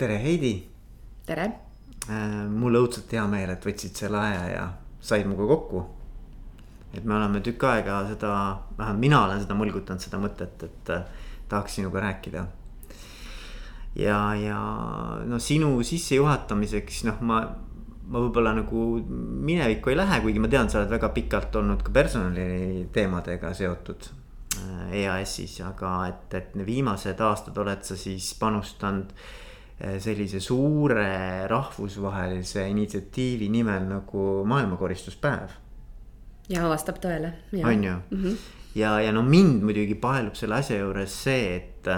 tere, Heidi. tere. Äh, mul õudselt hea meel, et võtsid selle aja ja said minuga kokku. et me oleme tükk aega seda, vähemalt mina olen seda mõlgutanud, seda mõtet, et äh, tahaks sinuga rääkida. ja, ja no sinu sissejuhatamiseks, noh, ma, ma võib-olla nagu minevikku ei lähe, kuigi ma tean, sa oled väga pikalt olnud ka personaliteemadega seotud EAS-is, aga et, et viimased aastad oled sa siis panustanud sellise suure rahvusvahelise initsiatiivi nimel nagu maailmakoristuspäev. ja vastab tõele. on ju mm, -hmm. ja, ja no mind muidugi paelub selle asja juures see, et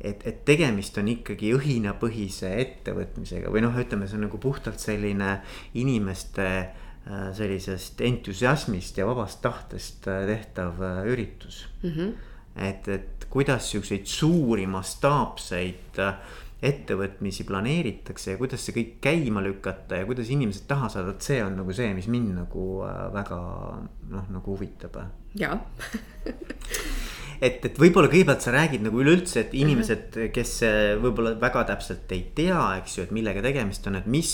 et, et tegemist on ikkagi õhinapõhise ettevõtmisega või noh, ütleme, see on nagu puhtalt selline inimeste Äh, sellisest entusiasmist ja vabast tahtest äh, tehtav äh, üritus mm. -hmm. et, et kuidas siukseid suuri mastaapseid ettevõtmisi planeeritakse ja kuidas see kõik käima lükata ja kuidas inimesed taha saada, et see on nagu see, mis mind nagu väga noh, nagu huvitab. jaa et, et võib-olla kõigepealt sa räägid nagu üleüldse, et inimesed, kes võib-olla väga täpselt ei tea, eks ju, et millega tegemist on, et mis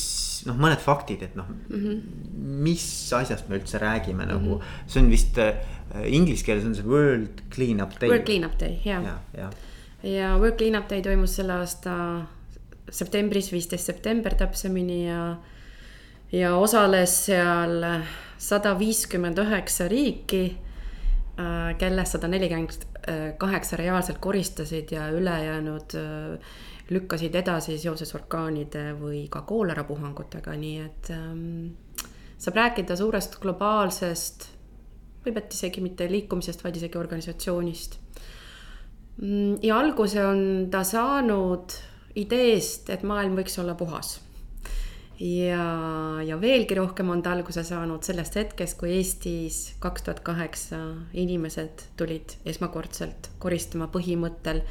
noh, mõned faktid, et noh mm, -hmm. mis asjast me üldse räägime mm -hmm. nagu, see on vist äh, inglise keeles on see World Cleanup Day. World Cleanup Day, ja, ja, ja. Ja World Cleanup Day toimus selle aasta septembris, viisteist september täpsemini ja, ja osales seal sada viiskümmend üheksa riiki Äh, kellest sada nelikümmend kaheksa reaalselt koristasid ja ülejäänud äh, lükkasid edasi seoses orkaanide või ka koolerapuhangutega, nii et ähm, saab rääkida suurest globaalsest, võib et isegi mitte liikumisest, vaid isegi organisatsioonist. Mm, ja alguse on ta saanud ideest, et maailm võiks olla puhas ja, ja veelgi rohkem on ta alguse saanud sellest hetkest, kui Eestis kaks tuhat kaheksa inimesed tulid esmakordselt koristama põhimõttel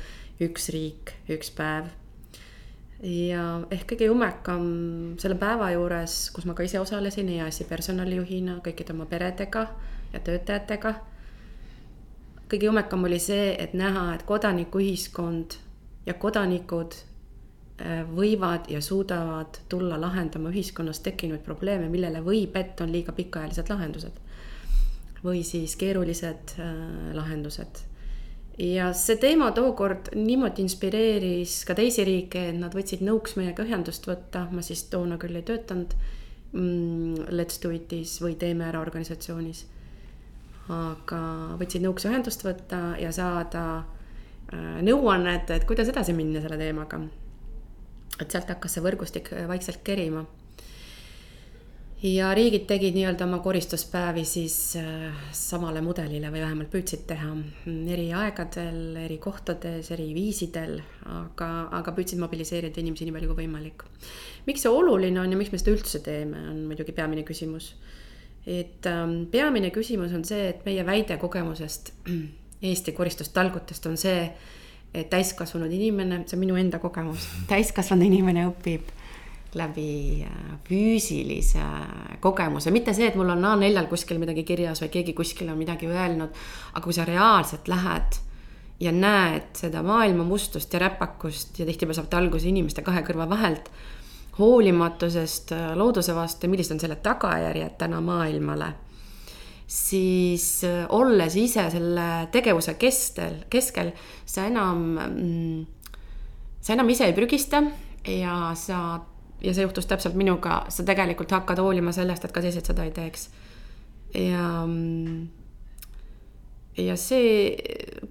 üks riik, üks päev. ja ehk kõige jumekam selle päeva juures, kus ma ka ise osalesin EAS-i personalijuhina kõikide oma peredega ja töötajatega. Kõige jumekam oli see, et näha, et kodanikuühiskond ja kodanikud Äh, võivad ja suudavad tulla lahendama ühiskonnas tekkinud probleeme, millele võib ette on liiga pikaajalised lahendused. või siis keerulised äh, lahendused. ja see teema tookord niimoodi inspireeris ka teisi riike, et nad võtsid nõuks meiega ühendust võtta, ma siis toona küll ei töötanud mm, Let's Do Itis või Teeme Ära organisatsioonis. Aga võtsid nõuks ühendust võtta ja saada äh, nõuannet, et kuidas edasi minna selle teemaga et sealt hakkas see võrgustik äh, vaikselt kerima. ja riigid tegid nii-öelda oma koristuspäevi siis äh, samale mudelile või vähemalt püüdsid teha eri aegadel, eri kohtades, eri viisidel, aga, aga püüdsid mobiliseerida inimesi nii palju kui võimalik. miks see oluline on ja miks me seda üldse teeme, on muidugi peamine küsimus. Et ähm, peamine küsimus on see, et meie väide kogemusest Eesti koristustalgutest on see et täiskasvanud inimene, see on minu enda kogemus, täiskasvanud inimene õpib läbi äh, füüsilise kogemuse, mitte see, et mul on A4-l kuskil midagi kirjas või keegi kuskil on midagi öelnud. aga kui sa reaalselt lähed ja näed seda maailma mustust ja räpakust ja tihtipeale saab ta alguse inimeste kahe kõrva vahelt. Hoolimatusest äh, looduse vastu ja millised on selle tagajärjed täna maailmale siis äh, olles ise selle tegevuse kestel, keskel, sa enam mm,, sa enam ise ei prügista ja sa, ja see juhtus täpselt minuga, sa tegelikult hakkad hoolima sellest, et ka teised seda ei teeks. ja, mm, ja see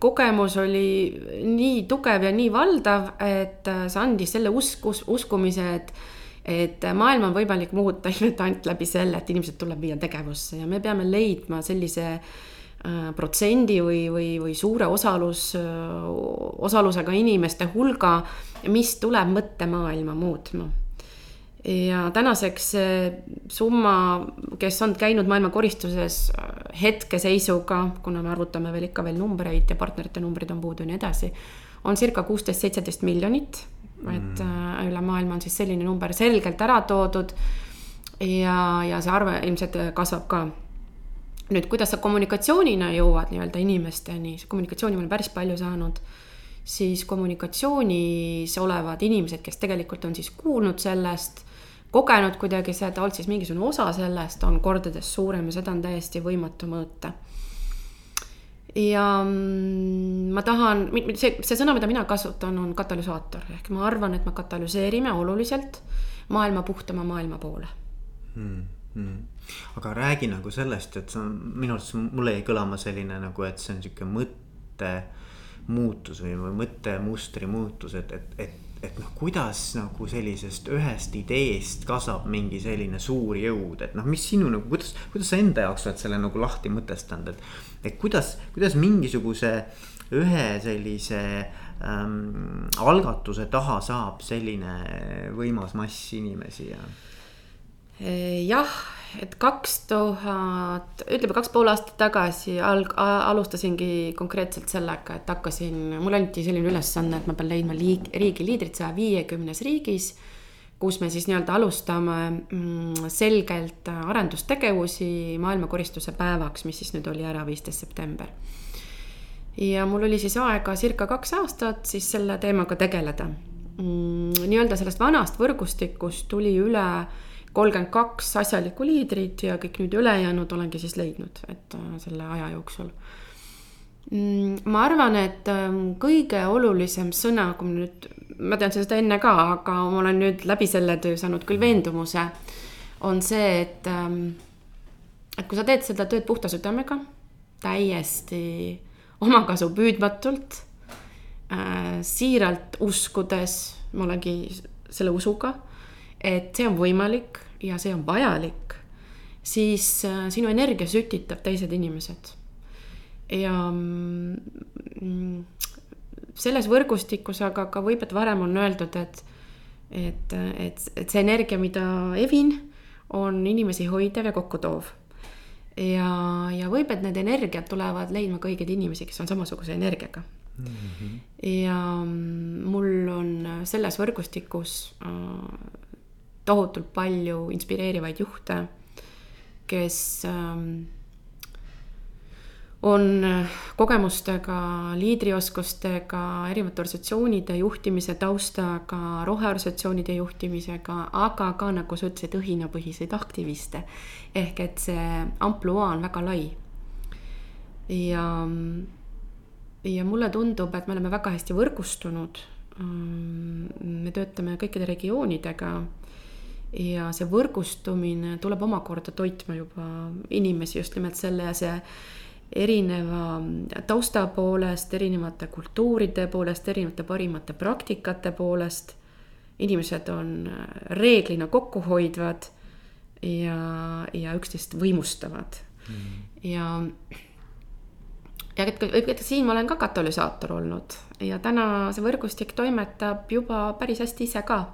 kogemus oli nii tugev ja nii valdav, et äh, see andis selle usk, uskumise, et et maailma on võimalik muuta ainult läbi selle, et inimesed tuleb viia tegevusse ja me peame leidma sellise äh, protsendi või, või, või suure osalus, osalusega inimeste hulga, mis tuleb mõttemaailma muutma. Ja tänaseks summa, kes on käinud maailma koristuses hetkeseisuga, kuna me arvutame veel ikka veel numbreid ja partnerite numbrid on puudu ja nii edasi, on circa kuusteist, seitseteist miljonit et mm. üle maailma on siis selline number selgelt ära toodud. ja, ja see arve ilmselt kasvab ka. nüüd, kuidas sa kommunikatsioonina jõuad nii-öelda inimesteni, kommunikatsiooni ma olen päris palju saanud siis kommunikatsioonis olevad inimesed, kes tegelikult on siis kuulnud sellest, kogenud kuidagi seda, olnud siis mingisugune osa sellest, on kordades suurem ja seda on täiesti võimatu mõõta ja mm, ma tahan, see, see sõna, mida mina kasutan, on katalüsaator ehk ma arvan, et me katalüseerime oluliselt maailma puhtama maailma poole hmm,. Hmm. aga räägi nagu sellest, et see on minu arust mulle jäi kõlama selline nagu, et see on sihuke mõtte muutus või, või mõttemustri muutus, et, et, et et noh, kuidas nagu sellisest ühest ideest kasvab mingi selline suur jõud, et noh, mis sinu nagu, kuidas, kuidas sa enda jaoks oled selle nagu lahti mõtestanud, et. et kuidas, kuidas mingisuguse ühe sellise ähm, algatuse taha saab selline võimas mass inimesi ja. jah et kaks tuhat, ütleme kaks pool aastat tagasi alg-, alustasingi konkreetselt sellega, et hakkasin, mulle anti selline ülesanne, et ma pean leidma liig-, riigi liidrit saja viiekümnes riigis. kus me siis nii-öelda alustame mm, selgelt arendustegevusi maailmakoristuse päevaks, mis siis nüüd oli ära viisteist september. ja mul oli siis aega circa kaks aastat siis selle teemaga tegeleda mm,. nii-öelda sellest vanast võrgustikust tuli üle kolmkümmend kaks asjalikku liidrit ja kõik nüüd ülejäänud olengi siis leidnud, et äh, selle aja jooksul. Mm, ma arvan, et ähm, kõige olulisem sõna, kui ma nüüd, ma tean seda enne ka, aga ma olen nüüd läbi selle töö saanud küll veendumuse, on see, et, ähm, et kui sa teed seda tööd puhta südamega, täiesti omakasu püüdmatult, äh, siiralt uskudes, ma olengi selle usuga et see on võimalik ja see on vajalik, siis äh, sinu energia sütitab teised inimesed. ja mm, selles võrgustikus, aga ka võib, et varem on öeldud, et, et, et, et see energia, mida evin, on inimesi hoidev ja kokkutoov ja, ja võib, et need energiat tulevad leidma ka õigeid inimesi, kes on samasuguse energiaga mm. -hmm. ja mul on selles võrgustikus äh, tohutult palju inspireerivaid juhte, kes ähm, on kogemustega, liidrioskustega, erinevate organisatsioonide juhtimise taustaga, roheorganisatsioonide juhtimisega, aga ka nagu sa ütlesid, õhinapõhiseid aktiviste. ehk et see ampluaa on väga lai. ja, ja mulle tundub, et me oleme väga hästi võrgustunud. Ähm, me töötame kõikide regioonidega ja see võrgustumine tuleb omakorda toitma juba inimesi just nimelt selle ja see erineva tausta poolest, erinevate kultuuride poolest, erinevate parimate praktikate poolest. inimesed on reeglina kokkuhoidvad ja, ja üksteist võimustavad mm. ja ja et, et siin ma olen ka katalüsaator olnud ja täna see võrgustik toimetab juba päris hästi ise ka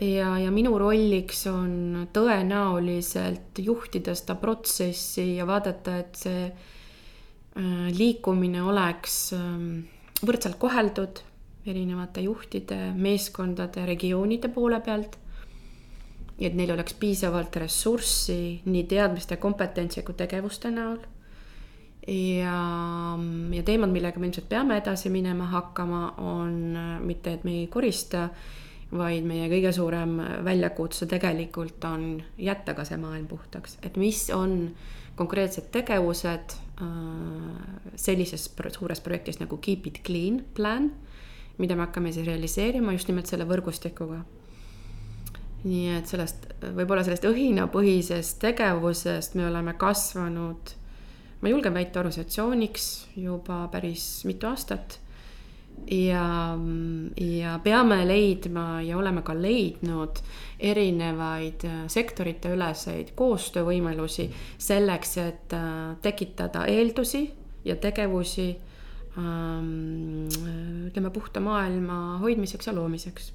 ja, ja minu rolliks on tõenäoliselt juhtida seda protsessi ja vaadata, et see äh, liikumine oleks ähm, võrdselt koheldud erinevate juhtide, meeskondade, regioonide poole pealt. ja et neil oleks piisavalt ressurssi nii teadmiste, kompetentsi kui tegevuste näol. ja, ja teemad, millega me ilmselt peame edasi minema hakkama, on äh, mitte, et me ei korista vaid meie kõige suurem väljakutse tegelikult on jätta ka see maailm puhtaks, et mis on konkreetsed tegevused äh, sellises suures projektis nagu Keep it clean plan, mida me hakkame siis realiseerima just nimelt selle võrgustikuga. nii et sellest, võib-olla sellest õhinapõhisest tegevusest me oleme kasvanud, ma julgen väita, organisatsiooniks juba päris mitu aastat ja, ja peame leidma ja oleme ka leidnud erinevaid äh, sektorite üleseid koostöövõimalusi selleks, et äh, tekitada eeldusi ja tegevusi ähm, ütleme, puhta maailma hoidmiseks ja loomiseks.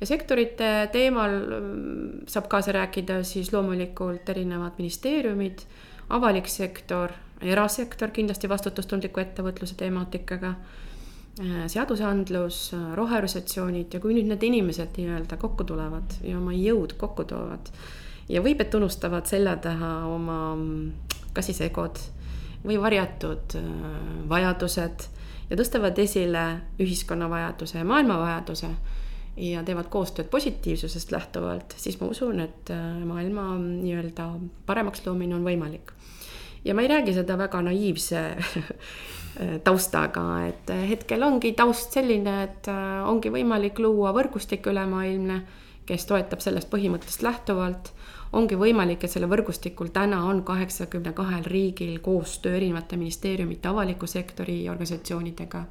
ja sektorite teemal ähm, saab kaasa rääkida siis loomulikult erinevad ministeeriumid, avalik sektor, erasektor kindlasti vastutustundliku ettevõtluse temaatikaga Äh, seadusandlus, äh, roheorganisatsioonid ja kui nüüd need inimesed nii-öelda kokku tulevad ja oma jõud kokku toovad. ja võib, et unustavad selja taha oma mm, kas siis egod või varjatud äh, vajadused ja tõstavad esile ühiskonna vajaduse ja maailma vajaduse ja teevad koostööd positiivsusest lähtuvalt, siis ma usun, et äh, maailma nii-öelda paremaks loomine on võimalik. ja ma ei räägi seda väga naiivse taustaga, et hetkel ongi taust selline, et äh, ongi võimalik luua võrgustik ülemaailmne, kes toetab sellest põhimõttest lähtuvalt ongi võimalik, et selle võrgustikul täna on kaheksakümne kahel riigil koostöö erinevate ministeeriumite, avaliku sektori organisatsioonidega.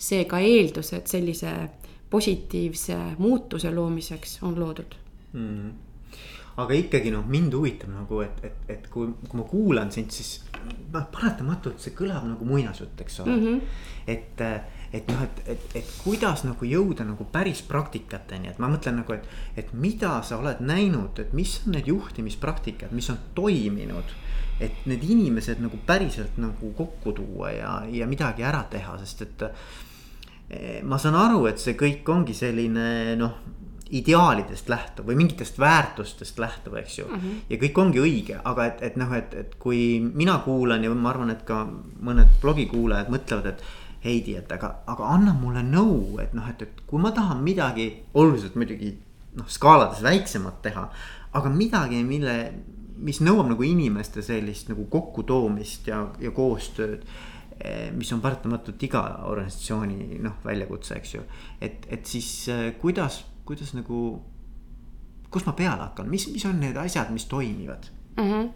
seega eeldused sellise positiivse muutuse loomiseks on loodud mm. -hmm. aga ikkagi noh, mind huvitab nagu, et, et, et kui, kui ma kuulan sind, siis noh, paratamatult see kõlab nagu muinasjutt, eks ole mm. -hmm. et, et noh, et, et, et kuidas nagu jõuda nagu päris praktikateni, et ma mõtlen nagu, et, et mida sa oled näinud, et mis on need juhtimispraktikad, mis on toiminud et need inimesed nagu päriselt nagu kokku tuua ja, ja midagi ära teha, sest et Eh, ma saan aru, et see kõik ongi selline noh, ideaalidest lähtuv või mingitest väärtustest lähtuv, eks ju mm. -hmm. ja kõik ongi õige, aga et, et noh, et, et kui mina kuulan ja ma arvan, et ka mõned blogikuulajad mõtlevad, et. Heidi, et aga, aga anna mulle nõu, et noh, et, et kui ma tahan midagi oluliselt muidugi noh, skaalades väiksemat teha. aga midagi, mille, mis nõuab nagu inimeste sellist nagu kokkutoomist ja, ja koostööd Eh, mis on paratamatult iga organisatsiooni noh, väljakutse, eks ju. et, et siis eh, kuidas, kuidas nagu, kust ma peale hakkan, mis, mis on need asjad, mis toimivad mm? -hmm.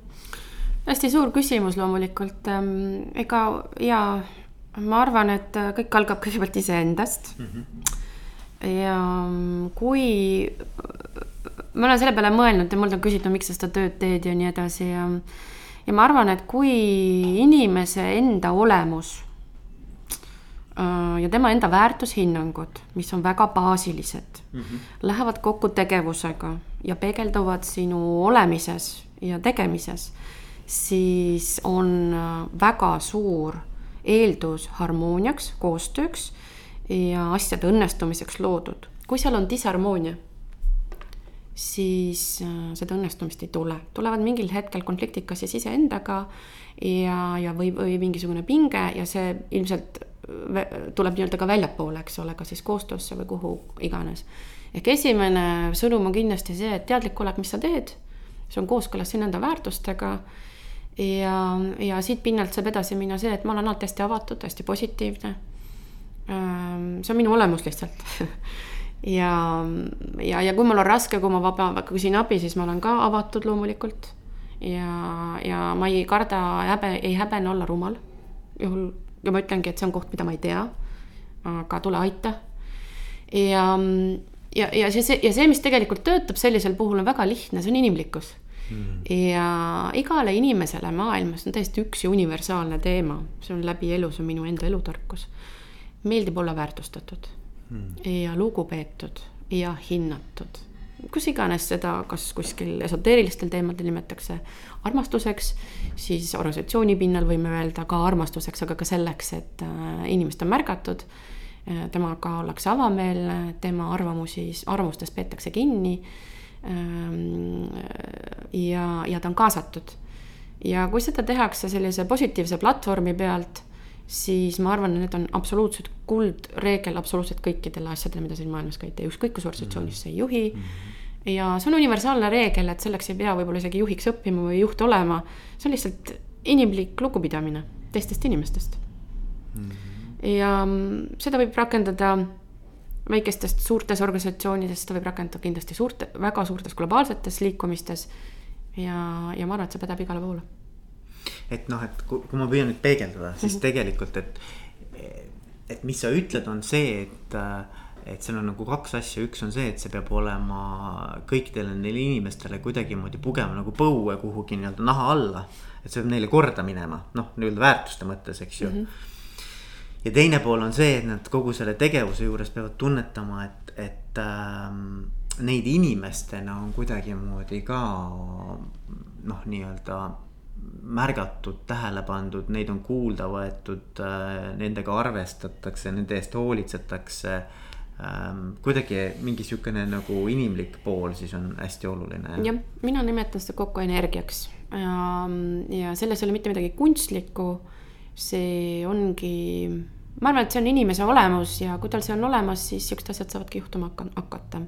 hästi suur küsimus loomulikult, ehm, ega ja ma arvan, et kõik algab kõigepealt iseendast mm. -hmm. ja kui ma olen selle peale mõelnud ja mult on küsitud, miks sa seda tööd teed ja nii edasi ja ja ma arvan, et kui inimese enda olemus ja tema enda väärtushinnangud, mis on väga baasilised mm, -hmm. lähevad kokku tegevusega ja peegelduvad sinu olemises ja tegemises, siis on äh, väga suur eeldus harmooniaks, koostööks ja asjade õnnestumiseks loodud. kui seal on disharmoonia siis äh, seda õnnestumist ei tule. tulevad mingil hetkel konfliktid kas siis iseendaga ja, ja või, või mingisugune pinge ja see ilmselt tuleb nii-öelda ka väljapoole, eks ole, kas siis koostöösse või kuhu iganes. ehk esimene sõnum on kindlasti see, et teadlik olek, mis sa teed, see on kooskõlas sinu enda väärtustega. ja, ja siit pinnalt saab edasi minna see, et ma olen alati hästi avatud, hästi positiivne. see on minu olemus lihtsalt ja, ja, ja kui mul on raske, kui ma vaba, küsin abi, siis ma olen ka avatud loomulikult. ja, ja ma ei karda häbe, ei häbene olla rumal. juhul, ja ma ütlengi, et see on koht, mida ma ei tea. aga tule aita. ja, ja, ja see, ja see, mis tegelikult töötab sellisel puhul on väga lihtne, see on inimlikkus mm.. ja igale inimesele maailmas on täiesti üks ja universaalne teema, see on läbi elu, see on minu enda elutarkus. meeldib olla väärtustatud mm. ja lugupeetud ja hinnatud. Kus iganes seda, kas kuskil esoteerilistel teemadel nimetatakse armastuseks, siis organisatsiooni pinnal võime öelda ka armastuseks, aga ka selleks, et äh, inimest on märgatud. Äh, temaga ollakse avameelne, tema arvamusi, arvamustest peetakse kinni. Ähm, ja, ja ta on kaasatud ja kui seda tehakse sellise positiivse platvormi pealt siis ma arvan, et need on absoluutselt kuldreegel absoluutselt kõikidele asjadele, mida siin maailmas ka ei tee, ükskõik kus organisatsioonis sa ei juhi mm. -hmm. Ja see on universaalne reegel, et selleks ei pea võib-olla isegi juhiks õppima või juht olema. see on lihtsalt inimlik lugupidamine teistest inimestest mm. -hmm. ja seda võib rakendada väikestest suurtes organisatsioonides, seda võib rakendada kindlasti suurte, väga suurtes globaalsetes liikumistes. ja, ja ma arvan, et see pädeb igale poole et noh, et kui, kui ma püüan nüüd peegeldada, siis mm -hmm. tegelikult, et. et mis sa ütled, on see, et, et seal on nagu kaks asja, üks on see, et see peab olema kõikidele neile inimestele kuidagimoodi pugema nagu põue kuhugi nii-öelda naha alla. et see peab neile korda minema, noh, nii-öelda väärtuste mõttes, eks ju mm. -hmm ja teine pool on see, et nad kogu selle tegevuse juures peavad tunnetama, et, et ähm, neid inimestena on kuidagimoodi ka noh, nii-öelda märgatud, tähele pandud, neid on kuulda võetud, äh, nendega arvestatakse, nende eest hoolitsetakse. Ähm, kuidagi mingi sihukene nagu inimlik pool siis on hästi oluline. jah, mina nimetan seda kokku energiaks ja, ja selles ei ole mitte midagi kunstlikku. see ongi ma arvan, et see on inimese olemus ja kui tal see on olemas, siis siuksed asjad saavadki juhtuma hakata.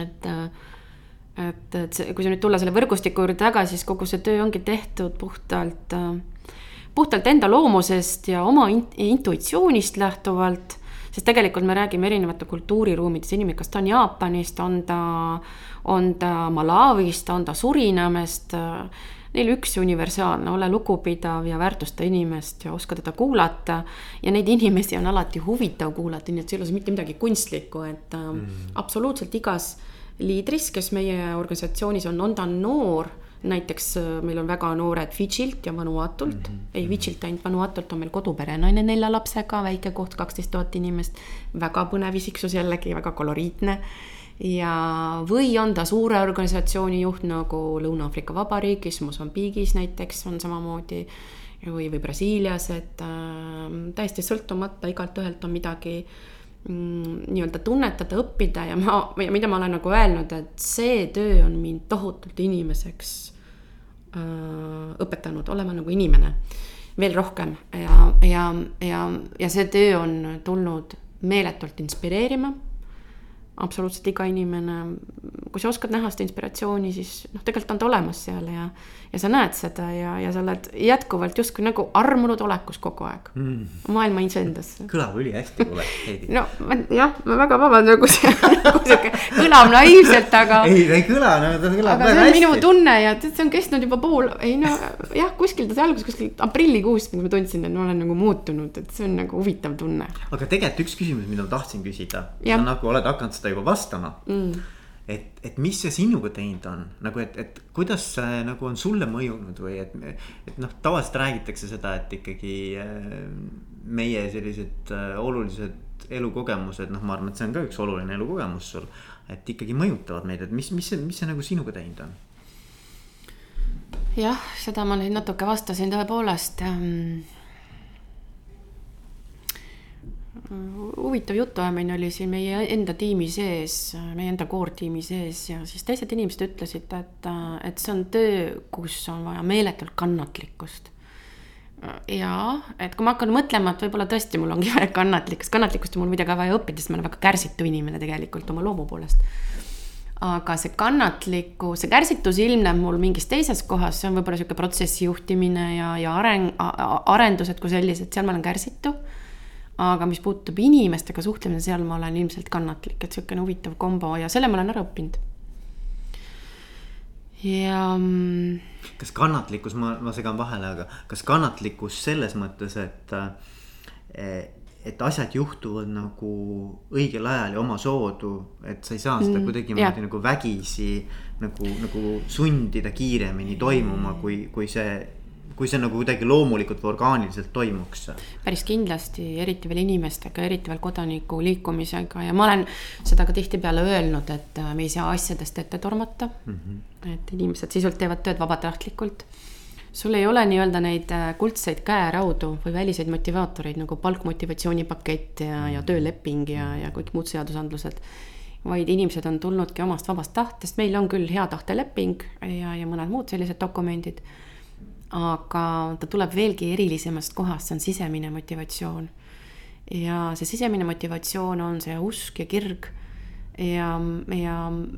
et, et, et see, kui sa nüüd tulla selle võrgustiku juurde tagasi, siis kogu see töö ongi tehtud puhtalt, puhtalt enda loomusest ja oma intuitsioonist lähtuvalt sest tegelikult me räägime erinevate kultuuriruumides inimene, kas ta on Jaapanist, on ta, on ta Malawist, on ta Surinamest. Neil üks universaalne, ole lugupidav ja väärtusta inimest ja oska teda kuulata. ja neid inimesi on alati huvitav kuulata, nii et see ei ole mitte midagi kunstlikku, et mm. absoluutselt igas liidris, kes meie organisatsioonis on, on ta noor näiteks äh, meil on väga noored Fidžilt ja Vanuatult mm, -hmm. ei Fidžilt ainult, Vanuatult on meil koduperenaine nelja lapsega, väike koht, kaksteist tuhat inimest. väga põnev isiksus jällegi, väga koloriitne. ja, või on ta suure organisatsiooni juht nagu Lõuna-Aafrika Vabariigis, Mosambiigis näiteks on samamoodi. või, või Brasiilias, et äh, täiesti sõltumata, igalt ühelt on midagi mm, nii-öelda tunnetada, õppida ja ma, mida ma olen nagu öelnud, et see töö on mind tohutult inimeseks Äh, õpetanud olema nagu inimene veel rohkem. Ja, ja, ja, ja see töö on tulnud meeletult inspireerima absoluutselt iga inimene, kui sa oskad näha seda inspiratsiooni, siis noh, tegelikult on ta olemas seal ja, ja sa näed seda ja, ja sa oled jätkuvalt justkui nagu armunud olekus kogu aeg mm.. maailma iseendasse. kõlab ülihästi, kuule, Heidi. no ma, jah, ma väga vabandan, kui see on nagu sihuke, kõlab naiivselt, aga. ei, ta ei kõla, no ta kõlab väga hästi. minu tunne ja see on kestnud juba pool, ei no jah, kuskil ta sai alguse, kuskil aprillikuust, kui ma tundsin, et ma olen nagu muutunud, et see on nagu huvitav tunne. aga tegelikult üks küsimus, mida ma tahtsin küsida, sa nagu oled hakanud seda juba vastama mm.. et, et mis see sinuga teinud on nagu, et, et kuidas see nagu on sulle mõjunud või et, et noh, tavaliselt räägitakse seda, et ikkagi äh, meie sellised äh, olulised elukogemused, noh, ma arvan, et see on ka üks oluline elukogemus sul. et ikkagi mõjutavad meid, et mis, mis see, mis see nagu sinuga teinud on? jah, seda ma nüüd natuke vastasin tõepoolest ähm, huvitav jutuajamine oli siin meie enda tiimi sees, meie enda core tiimi sees ja siis teised inimesed ütlesid, et, et see on töö, kus on vaja meeletult kannatlikkust. ja et kui ma hakkan mõtlema, et võib-olla tõesti mul ongi vaja kannatlikkust, kannatlikkust on mul muidugi vaja õppida, sest ma olen väga kärsitu inimene tegelikult oma loomu poolest aga see kannatlikkus, see kärsitus ilmneb mul mingis teises kohas, see on võib-olla sihuke protsessi juhtimine ja, ja areng, arendused kui sellised, seal ma olen kärsitu aga mis puudutab inimestega suhtlemine, seal ma olen ilmselt kannatlik, et niisugune huvitav kombo ja selle ma olen ära õppinud. ja. Mm, kas kannatlikkus, ma, ma segan vahele, aga kas kannatlikkus selles mõttes, et eh, et asjad juhtuvad nagu õigel ajal ja omasoodu, et sa ei saa seda mm, kuidagimoodi nagu vägisi nagu, nagu sundida kiiremini toimuma, kui, kui see kui see nagu kuidagi loomulikult või orgaaniliselt toimuks? päris kindlasti, eriti veel inimestega, eriti veel kodaniku liikumisega ja ma olen seda ka tihtipeale öelnud, et äh, me ei saa asjadest ette tormata mm. -hmm. et inimesed sisult teevad tööd vabatahtlikult. sul ei ole nii-öelda neid äh, kuldseid käeraudu või väliseid motivaatoreid nagu palk, motivatsioonipakett ja, ja tööleping ja, ja kõik muud seadusandlused vaid inimesed on tulnudki omast vabast tahtest, meil on küll hea tahteleping ja, ja mõned muud sellised dokumendid aga ta tuleb veelgi erilisemast kohast, see on sisemine motivatsioon. ja see sisemine motivatsioon on see usk ja kirg. ja, ja,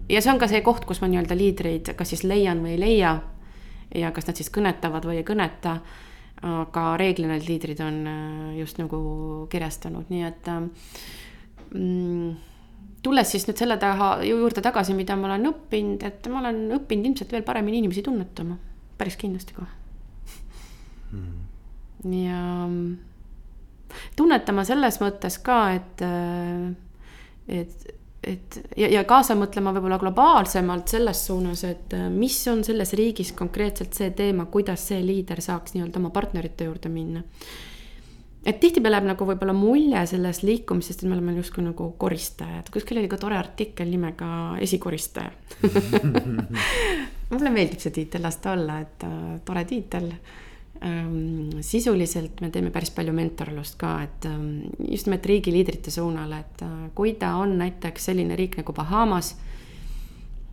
ja see on ka see koht, kus ma nii-öelda liidreid kas siis leian või ei leia. ja kas nad siis kõnetavad või ei kõneta. aga reeglina need liidrid on äh, just nagu kirjastanud, nii et mm, tulles siis nüüd selle taha juurde tagasi, mida ma olen õppinud, et ma olen õppinud ilmselt veel paremini inimesi tunnetama, päris kindlasti kohe mm.. ja tunnetama selles mõttes ka, et, et, et ja, ja kaasa mõtlema võib-olla globaalsemalt selles suunas, et mis on selles riigis konkreetselt see teema, kuidas see liider saaks nii-öelda oma partnerite juurde minna. Et tihtipeale jääb nagu võib-olla mulje sellest liikumisest, et me oleme justkui nagu koristajad, kuskil oli ka tore artikkel nimega esikoristaja mulle meeldib see tiitel lasta olla, et äh, tore tiitel sisuliselt me teeme päris palju mentorlust ka, et ehm, just nimelt riigiliidrite suunal, et äh, kui ta on näiteks selline riik nagu Bahamas,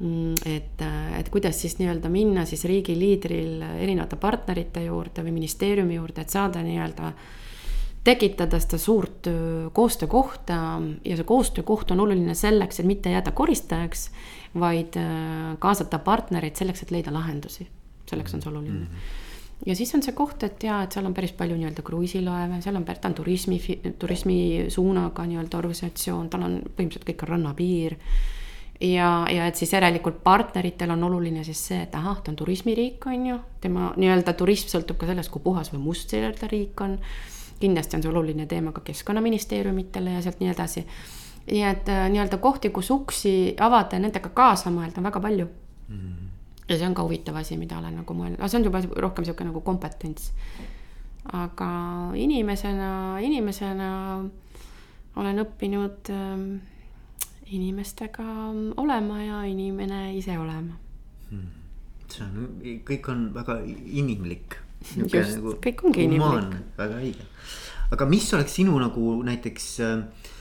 mm, et, äh, et kuidas siis nii-öelda minna siis riigiliidril erinevate partnerite juurde või ministeeriumi juurde, et saada nii-öelda tekitada seda suurt koostöökohta ja see koostöökoht on oluline selleks, et mitte jääda koristajaks, vaid kaasata partnereid selleks, et leida lahendusi. selleks on see oluline mm. -hmm ja siis on see koht, et jaa, et seal on päris palju nii-öelda kruiisilaeve, seal on, ta on turismi, turismisuunaga nii-öelda organisatsioon, tal on põhimõtteliselt kõik on rannapiir. ja, ja et siis järelikult partneritel on oluline siis see, et ahah, ta on turismiriik, on ju, tema nii-öelda turism sõltub ka sellest, kui puhas või must see nii-öelda riik on. kindlasti on see oluline teema ka keskkonnaministeeriumitele ja sealt nii edasi. nii et äh, nii-öelda kohti, kus uksi avada ja nendega kaasa mõelda on väga palju mm. -hmm ja see on ka huvitav asi, mida olen nagu mõelnud, aga see on juba rohkem sihuke nagu kompetents. aga inimesena, inimesena olen õppinud äh, inimestega olema ja inimene ise olema hmm.. see on, kõik on väga inimlik. just nagu, kõik ongi inimlik. väga õige, aga mis oleks sinu nagu näiteks äh,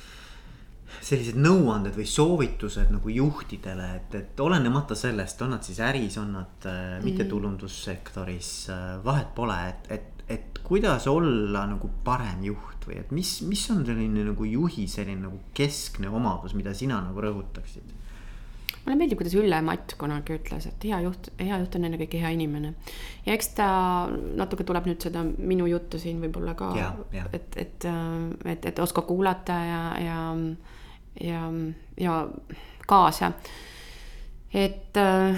sellised nõuanded või soovitused nagu juhtidele, et, et olenemata sellest, on nad siis äris, on nad äh, mittetulundussektoris äh,, vahet pole, et, et, et kuidas olla nagu parem juht või et mis, mis on selline nagu juhi selline nagu keskne omadus, mida sina nagu rõhutaksid? mulle meeldib, kuidas Ülle Matt kunagi ütles, et hea juht, hea juht on ennekõike hea inimene. ja eks ta natuke tuleb nüüd seda minu juttu siin võib-olla ka, et, et, et, et oska kuulata ja, ja ja, ja kaasa. et äh,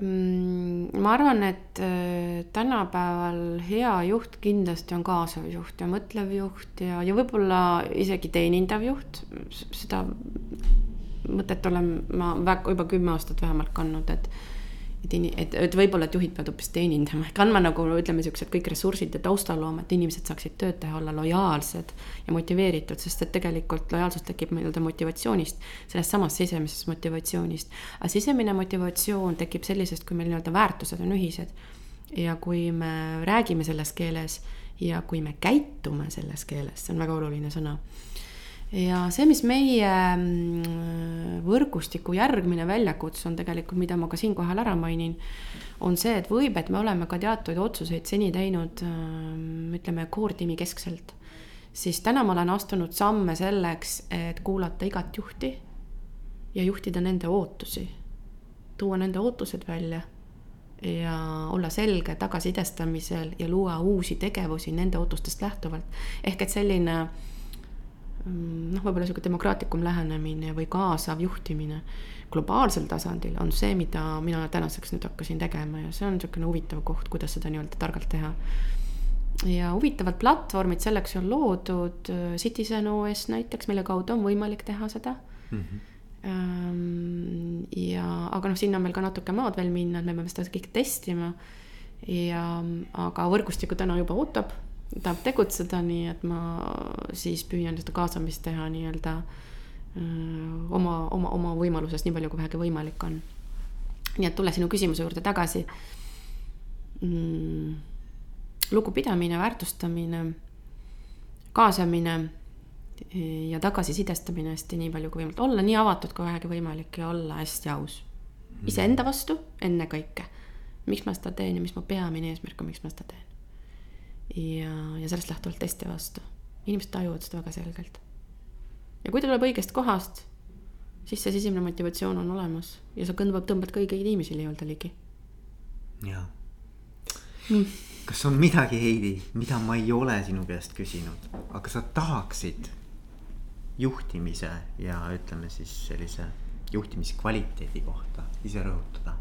mm, ma arvan, et äh, tänapäeval hea juht kindlasti on kaasav juht ja mõtlev juht ja, ja võib-olla isegi teenindav juht. seda mõtet olen ma väga juba kümme aastat vähemalt kandnud, et et, et, et võib-olla, et juhid peavad hoopis teenindama, ehk andma nagu ütleme, siuksed kõik ressursid ja taustaloom, et inimesed saaksid tööd teha, olla lojaalsed ja motiveeritud, sest et tegelikult lojaalsus tekib nii-öelda motivatsioonist, sellest samast sisemisest motivatsioonist. aga sisemine motivatsioon tekib sellisest, kui meil nii-öelda väärtused on ühised. ja kui me räägime selles keeles ja kui me käitume selles keeles, see on väga oluline sõna ja see, mis meie mm, võrgustiku järgmine väljakutse on tegelikult, mida ma ka siinkohal ära mainin, on see, et võib, et me oleme ka teatud otsuseid seni teinud mm, ütleme, core-tiimi keskselt. siis täna ma olen astunud samme selleks, et kuulata igat juhti ja juhtida nende ootusi, tuua nende ootused välja ja olla selge tagasisidestamisel ja luua uusi tegevusi nende ootustest lähtuvalt. ehk et selline noh, võib-olla sihuke demokraatlikum lähenemine või kaasav juhtimine globaalsel tasandil on see, mida mina tänaseks nüüd hakkasin tegema ja see on niisugune huvitav koht, kuidas seda nii-öelda targalt teha. ja huvitavad platvormid selleks on loodud, äh, Citizen OS näiteks, mille kaudu on võimalik teha seda mm. -hmm. ja, aga noh, sinna on meil ka natuke maad veel minna, et me peame seda kõike testima. ja, aga võrgustikku täna juba ootab tahab tegutseda, nii et ma siis püüan seda kaasamist teha nii-öelda oma, oma, oma võimalusest nii palju, kui vähegi võimalik on. nii et tulla sinu küsimuse juurde tagasi mm,. lugupidamine, väärtustamine, kaasamine ja tagasisidestamine hästi nii palju kui võimalik, olla nii avatud kui vähegi võimalik ja olla hästi aus. iseenda vastu ennekõike. miks ma seda teen ja mis mu peamine eesmärk on, miks ma seda teen ja, ja sellest lähtuvalt testi vastu. inimesed tajuvad seda väga selgelt. ja kui ta tuleb õigest kohast, siis see sisemine motivatsioon on olemas ja sa kõndvad, tõmbad kõigi inimesi nii-öelda ligi. jaa mm.. kas on midagi, Heidi, mida ma ei ole sinu käest küsinud, aga sa tahaksid juhtimise ja ütleme siis sellise juhtimiskvaliteedi kohta ise rõhutada?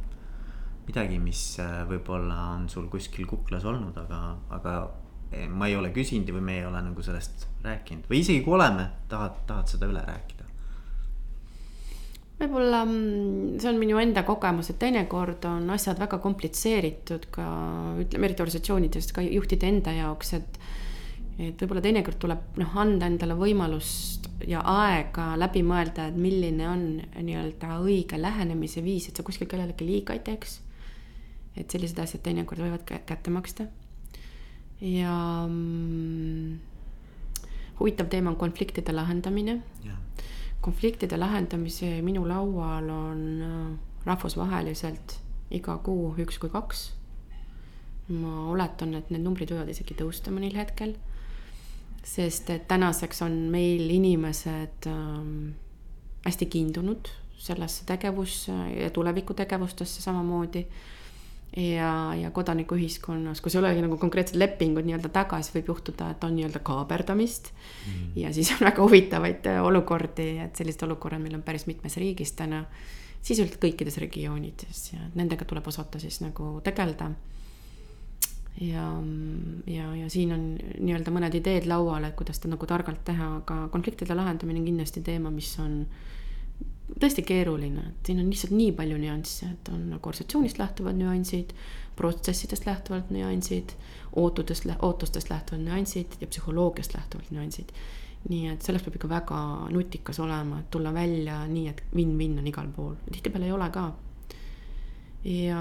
Midagi, mis äh, võib-olla on sul kuskil kuklas olnud, aga, aga eh, ma ei ole küsinud või me ei ole nagu sellest rääkinud või isegi kui oleme, tahad, tahad seda üle rääkida? võib-olla mm, see on minu enda kogemus, et teinekord on asjad väga komplitseeritud ka ütleme, eriti organisatsioonides ka juhtide enda jaoks, et et võib-olla teinekord tuleb noh, anda endale võimalust ja aega läbi mõelda, et milline on nii-öelda õige lähenemise viis, et sa kuskil kellelegi liiga ei teeks et sellised asjad teinekord võivad kätte maksta. ja mm, huvitav teema on konfliktide lahendamine. konfliktide lahendamise minu laual on äh, rahvusvaheliselt iga kuu üks kui kaks. ma oletan, et need numbrid võivad isegi tõusta mõnel hetkel. sest et tänaseks on meil inimesed ähm, hästi kiindunud sellesse tegevusse ja tulevikutegevustesse samamoodi ja, ja kodanikuühiskonnas, kus ei olegi nagu konkreetsed lepingud nii-öelda taga, siis võib juhtuda, et on nii-öelda kaaberdamist mm.. ja siis on väga huvitavaid olukordi, et sellised olukorrad meil on päris mitmes riigis täna. sisuliselt kõikides regioonides ja nendega tuleb osata siis nagu tegeleda. ja, ja, ja siin on nii-öelda mõned ideed laual, et kuidas seda nagu targalt teha, aga konfliktide lahendamine on kindlasti teema, mis on tõesti keeruline, et siin on lihtsalt nii palju nüansse, et on nagu organisatsioonist lähtuvad nüansid, protsessidest lähtuvalt nüansid, ootudest, ootustest lähtuvad nüansid ja psühholoogiast lähtuvalt nüansid. nii et selleks peab ikka väga nutikas olema, et tulla välja nii, et win-win on igal pool, tihtipeale ei ole ka. ja,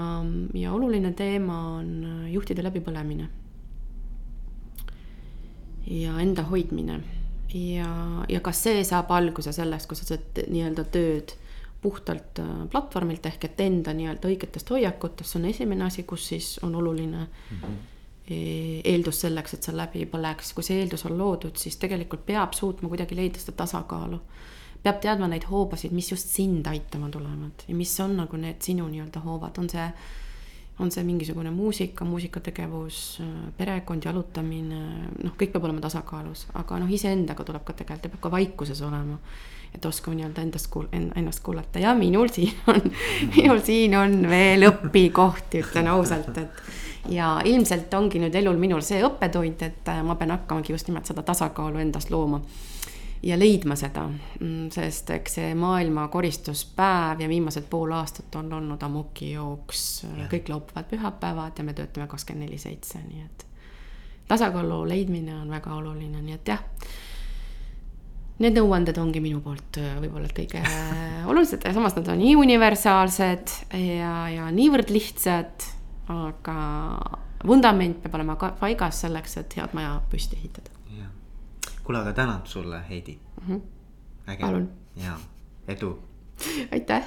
ja oluline teema on juhtide läbipõlemine. ja enda hoidmine ja, ja kas see saab alguse sellest, kui sa saad nii-öelda tööd puhtalt äh, platvormilt ehk et enda nii-öelda õigetest hoiakutest, see on esimene asi, kus siis on oluline mm. -hmm eeldus selleks, et see läbi põleks, kui see eeldus on loodud, siis tegelikult peab suutma kuidagi leida seda tasakaalu. peab teadma neid hoobasid, mis just sind aitama tulevad ja mis on nagu need sinu nii-öelda hoovad, on see on see mingisugune muusika, muusikategevus, perekond, jalutamine, noh, kõik peab olema tasakaalus, aga noh, iseendaga tuleb ka tegeleda, peab ka vaikuses olema. et oskama nii-öelda endast kuul-, ennast kuulata ja minul siin on, minul siin on veel õpikohti, ütlen ausalt, et. ja ilmselt ongi nüüd elul minul see õppetund, et ma pean hakkamagi just nimelt seda tasakaalu endas looma ja leidma seda, mm, sest eks see maailma koristuspäev ja viimased pool aastat on olnud amokijooks, kõik laupäevad, pühapäevad ja me töötame kakskümmend neli seitse, nii et tasakaalu leidmine on väga oluline, nii et jah. Need nõuanded ongi minu poolt äh, võib-olla kõige olulised. Ja samas nad on nii universaalsed ja, ja niivõrd lihtsad, aga vundament peab olema ka paigas selleks, et head maja püsti ehitada kuule, aga tänud sulle, Heidi mm. -hmm. palun. ja edu. aitäh